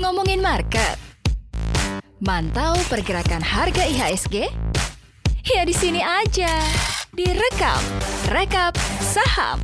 Ngomongin market. Mantau pergerakan harga IHSG? Ya di sini aja. Direkap, rekap saham.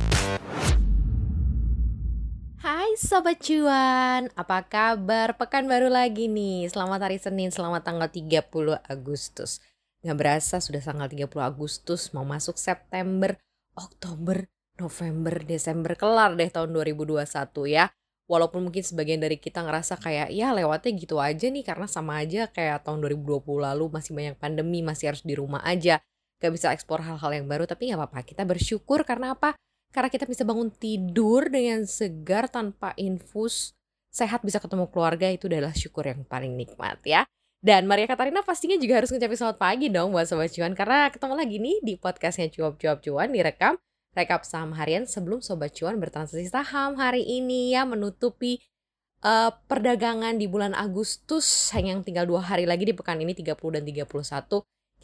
Hai Sobat Cuan, apa kabar? Pekan baru lagi nih, selamat hari Senin, selamat tanggal 30 Agustus. Nggak berasa sudah tanggal 30 Agustus, mau masuk September, Oktober, November, Desember, kelar deh tahun 2021 ya. Walaupun mungkin sebagian dari kita ngerasa kayak ya lewatnya gitu aja nih karena sama aja kayak tahun 2020 lalu masih banyak pandemi, masih harus di rumah aja. Gak bisa eksplor hal-hal yang baru tapi nggak apa-apa, kita bersyukur karena apa? Karena kita bisa bangun tidur dengan segar tanpa infus, sehat bisa ketemu keluarga itu adalah syukur yang paling nikmat ya. Dan Maria Katarina pastinya juga harus ngucapin selamat pagi dong buat Sobat Cuan karena ketemu lagi nih di podcastnya Cuap Cuap Cuan direkam rekap saham harian sebelum Sobat Cuan bertransaksi saham hari ini ya menutupi uh, perdagangan di bulan Agustus yang tinggal dua hari lagi di pekan ini 30 dan 31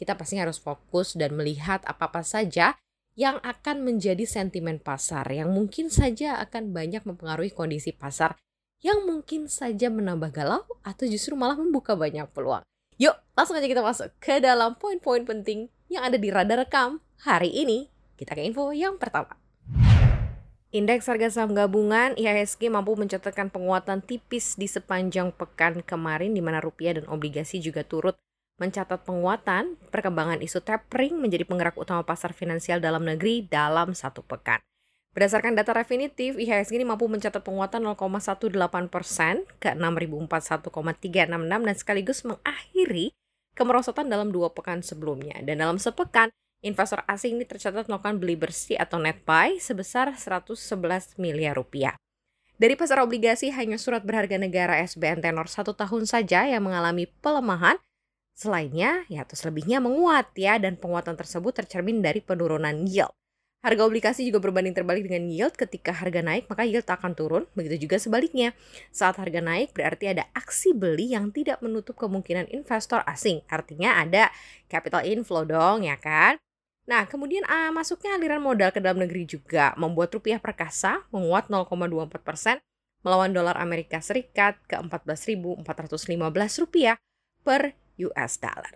kita pasti harus fokus dan melihat apa-apa saja yang akan menjadi sentimen pasar yang mungkin saja akan banyak mempengaruhi kondisi pasar yang mungkin saja menambah galau atau justru malah membuka banyak peluang. Yuk, langsung aja kita masuk ke dalam poin-poin penting yang ada di radar rekam hari ini. Kita ke info yang pertama. Indeks harga saham gabungan IHSG mampu mencatatkan penguatan tipis di sepanjang pekan kemarin di mana rupiah dan obligasi juga turut mencatat penguatan perkembangan isu tapering menjadi penggerak utama pasar finansial dalam negeri dalam satu pekan. Berdasarkan data definitif, IHSG ini mampu mencatat penguatan 0,18 persen ke 6.041,366 dan sekaligus mengakhiri kemerosotan dalam dua pekan sebelumnya. Dan dalam sepekan, investor asing ini tercatat melakukan beli bersih atau net buy sebesar 111 miliar rupiah. Dari pasar obligasi, hanya surat berharga negara SBN tenor satu tahun saja yang mengalami pelemahan Selainnya, ya atau selebihnya menguat ya dan penguatan tersebut tercermin dari penurunan yield. Harga obligasi juga berbanding terbalik dengan yield. Ketika harga naik, maka yield akan turun. Begitu juga sebaliknya. Saat harga naik, berarti ada aksi beli yang tidak menutup kemungkinan investor asing. Artinya ada capital inflow dong, ya kan? Nah, kemudian uh, masuknya aliran modal ke dalam negeri juga membuat rupiah perkasa menguat 0,24 persen melawan dolar Amerika Serikat ke 14.415 rupiah per US dollar.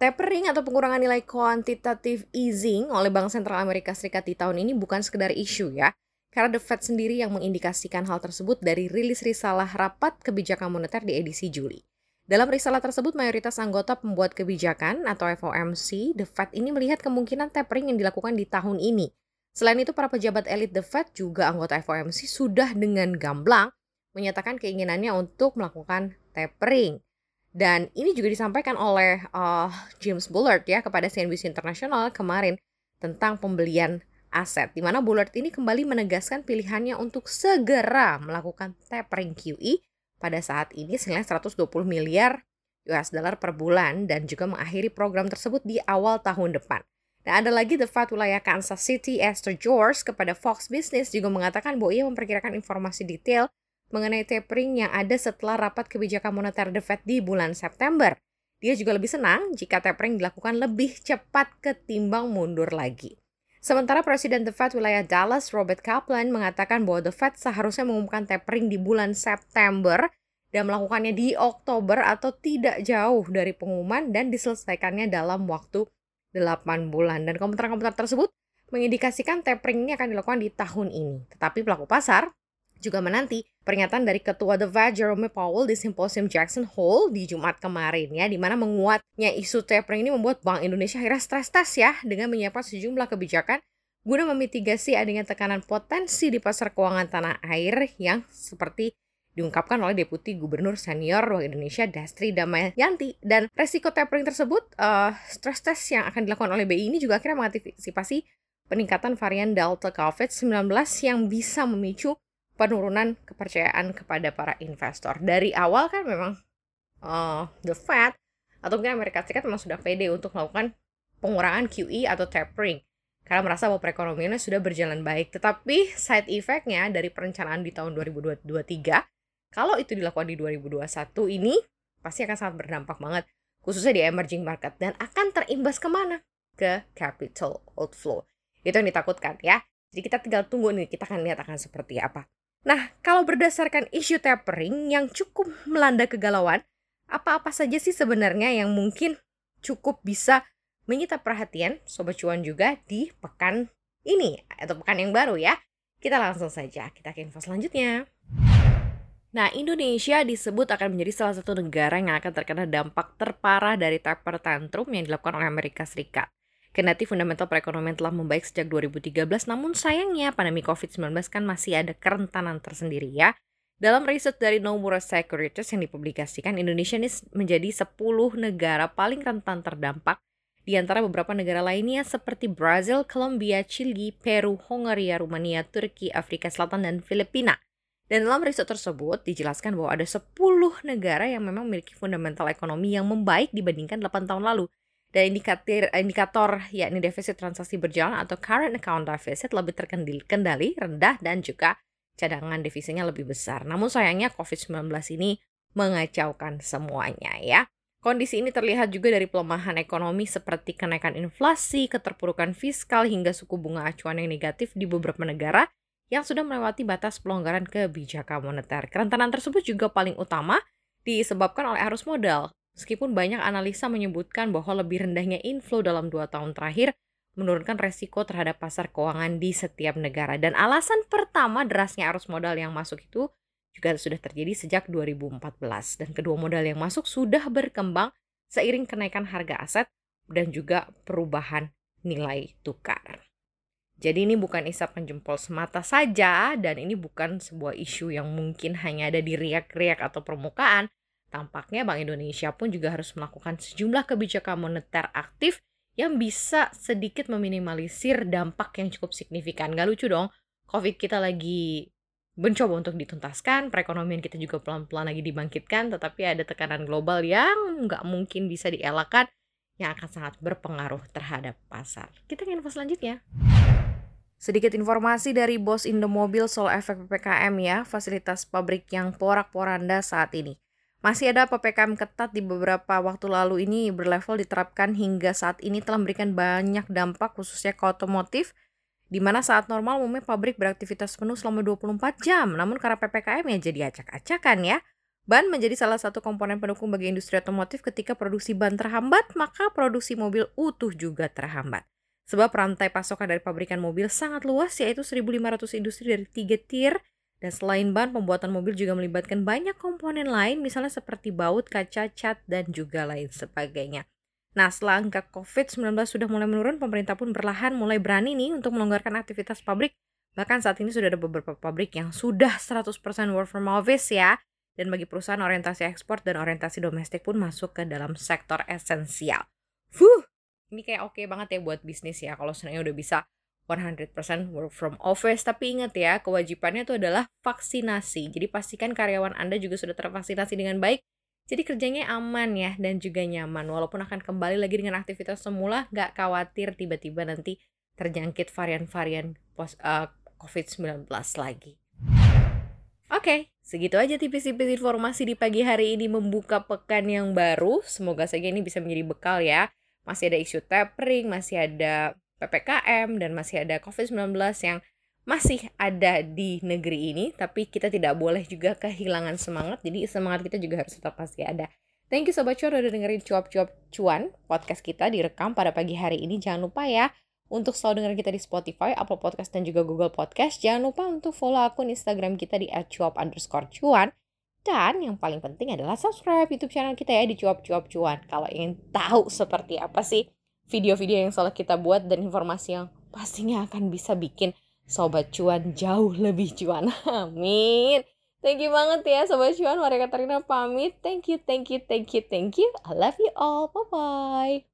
Tapering atau pengurangan nilai kuantitatif easing oleh Bank Sentral Amerika Serikat di tahun ini bukan sekedar isu ya, karena The Fed sendiri yang mengindikasikan hal tersebut dari rilis risalah rapat kebijakan moneter di edisi Juli. Dalam risalah tersebut, mayoritas anggota pembuat kebijakan atau FOMC, The Fed ini melihat kemungkinan tapering yang dilakukan di tahun ini. Selain itu, para pejabat elit The Fed juga anggota FOMC sudah dengan gamblang menyatakan keinginannya untuk melakukan tapering. Dan ini juga disampaikan oleh uh, James Bullard ya kepada CNBC International kemarin tentang pembelian aset. Di mana Bullard ini kembali menegaskan pilihannya untuk segera melakukan tapering QE pada saat ini senilai 120 miliar US dollar per bulan dan juga mengakhiri program tersebut di awal tahun depan. Dan ada lagi The Fed wilayah Kansas City Esther George kepada Fox Business juga mengatakan bahwa ia memperkirakan informasi detail mengenai tapering yang ada setelah rapat kebijakan moneter The Fed di bulan September. Dia juga lebih senang jika tapering dilakukan lebih cepat ketimbang mundur lagi. Sementara Presiden The Fed wilayah Dallas, Robert Kaplan, mengatakan bahwa The Fed seharusnya mengumumkan tapering di bulan September dan melakukannya di Oktober atau tidak jauh dari pengumuman dan diselesaikannya dalam waktu 8 bulan. Dan komentar-komentar tersebut mengindikasikan tapering ini akan dilakukan di tahun ini. Tetapi pelaku pasar juga menanti peringatan dari Ketua The Fed Jerome Powell di Symposium Jackson Hole di Jumat kemarin ya, di mana menguatnya isu tapering ini membuat Bank Indonesia akhirnya stres tes ya dengan menyiapkan sejumlah kebijakan guna memitigasi adanya tekanan potensi di pasar keuangan tanah air yang seperti diungkapkan oleh Deputi Gubernur Senior Bank Indonesia Dastri Damayanti. Dan resiko tapering tersebut uh, stress test yang akan dilakukan oleh BI ini juga akhirnya mengantisipasi peningkatan varian Delta COVID-19 yang bisa memicu penurunan kepercayaan kepada para investor. Dari awal kan memang uh, the Fed atau mungkin Amerika Serikat memang sudah pede untuk melakukan pengurangan QE atau tapering karena merasa bahwa perekonomiannya sudah berjalan baik. Tetapi side effect-nya dari perencanaan di tahun 2023 kalau itu dilakukan di 2021 ini pasti akan sangat berdampak banget khususnya di emerging market dan akan terimbas ke mana? Ke capital outflow. Itu yang ditakutkan ya. Jadi kita tinggal tunggu nih, kita akan lihat akan seperti apa. Nah, kalau berdasarkan isu tapering yang cukup melanda kegalauan, apa-apa saja sih sebenarnya yang mungkin cukup bisa menyita perhatian Sobat Cuan juga di pekan ini atau pekan yang baru ya. Kita langsung saja, kita ke info selanjutnya. Nah, Indonesia disebut akan menjadi salah satu negara yang akan terkena dampak terparah dari taper tantrum yang dilakukan oleh Amerika Serikat. Kendati fundamental perekonomian telah membaik sejak 2013, namun sayangnya pandemi COVID-19 kan masih ada kerentanan tersendiri ya. Dalam riset dari Nomura Securities yang dipublikasikan, Indonesia ini menjadi 10 negara paling rentan terdampak di antara beberapa negara lainnya seperti Brazil, Colombia, Chili, Peru, Hongaria, Rumania, Turki, Afrika Selatan, dan Filipina. Dan dalam riset tersebut dijelaskan bahwa ada 10 negara yang memang memiliki fundamental ekonomi yang membaik dibandingkan 8 tahun lalu. Dan indikator, indikator yakni defisit transaksi berjalan atau current account deficit lebih terkendali, rendah dan juga cadangan devisinya lebih besar. Namun sayangnya COVID-19 ini mengacaukan semuanya ya. Kondisi ini terlihat juga dari pelemahan ekonomi seperti kenaikan inflasi, keterpurukan fiskal, hingga suku bunga acuan yang negatif di beberapa negara yang sudah melewati batas pelonggaran kebijakan moneter. Kerentanan tersebut juga paling utama disebabkan oleh arus modal. Meskipun banyak analisa menyebutkan bahwa lebih rendahnya inflow dalam dua tahun terakhir menurunkan resiko terhadap pasar keuangan di setiap negara. Dan alasan pertama derasnya arus modal yang masuk itu juga sudah terjadi sejak 2014. Dan kedua modal yang masuk sudah berkembang seiring kenaikan harga aset dan juga perubahan nilai tukar. Jadi ini bukan isapan jempol semata saja dan ini bukan sebuah isu yang mungkin hanya ada di riak-riak atau permukaan. Tampaknya Bank Indonesia pun juga harus melakukan sejumlah kebijakan moneter aktif yang bisa sedikit meminimalisir dampak yang cukup signifikan. Gak lucu dong, COVID kita lagi mencoba untuk dituntaskan, perekonomian kita juga pelan-pelan lagi dibangkitkan, tetapi ada tekanan global yang nggak mungkin bisa dielakkan yang akan sangat berpengaruh terhadap pasar. Kita ke info selanjutnya. Sedikit informasi dari bos Indomobil soal efek PPKM ya, fasilitas pabrik yang porak-poranda saat ini. Masih ada PPKM ketat di beberapa waktu lalu ini berlevel diterapkan hingga saat ini telah memberikan banyak dampak khususnya ke otomotif, di mana saat normal umumnya pabrik beraktivitas penuh selama 24 jam, namun karena PPKM ya jadi acak-acakan ya. Ban menjadi salah satu komponen pendukung bagi industri otomotif ketika produksi ban terhambat, maka produksi mobil utuh juga terhambat. Sebab rantai pasokan dari pabrikan mobil sangat luas yaitu 1.500 industri dari tiga tier dan selain ban, pembuatan mobil juga melibatkan banyak komponen lain misalnya seperti baut, kaca, cat, dan juga lain sebagainya. Nah, setelah angka COVID-19 sudah mulai menurun, pemerintah pun berlahan mulai berani nih untuk melonggarkan aktivitas pabrik. Bahkan saat ini sudah ada beberapa pabrik yang sudah 100% work from office ya. Dan bagi perusahaan orientasi ekspor dan orientasi domestik pun masuk ke dalam sektor esensial. Fuh, ini kayak oke okay banget ya buat bisnis ya kalau sebenarnya udah bisa 100% work from office. Tapi ingat ya kewajibannya itu adalah vaksinasi. Jadi pastikan karyawan Anda juga sudah tervaksinasi dengan baik. Jadi kerjanya aman ya dan juga nyaman. Walaupun akan kembali lagi dengan aktivitas semula nggak khawatir tiba-tiba nanti terjangkit varian-varian uh, COVID-19 lagi. Oke, okay, segitu aja tipis-tipis informasi di pagi hari ini membuka pekan yang baru. Semoga saja ini bisa menjadi bekal ya. Masih ada isu tapering, masih ada PPKM, dan masih ada COVID-19 yang masih ada di negeri ini, tapi kita tidak boleh juga kehilangan semangat, jadi semangat kita juga harus tetap pasti ada. Thank you Sobat Cuan udah dengerin cuap-cuap cuan podcast kita direkam pada pagi hari ini. Jangan lupa ya untuk selalu dengerin kita di Spotify, Apple Podcast, dan juga Google Podcast. Jangan lupa untuk follow akun Instagram kita di @cuap underscore cuan dan yang paling penting adalah subscribe YouTube channel kita ya di cuap-cuap cuan. Kalau ingin tahu seperti apa sih video-video yang selalu kita buat dan informasi yang pastinya akan bisa bikin sobat cuan jauh lebih cuan. Amin. Thank you banget ya sobat cuan. Maria Katarina pamit. Thank you, thank you, thank you, thank you. I love you all. Bye bye.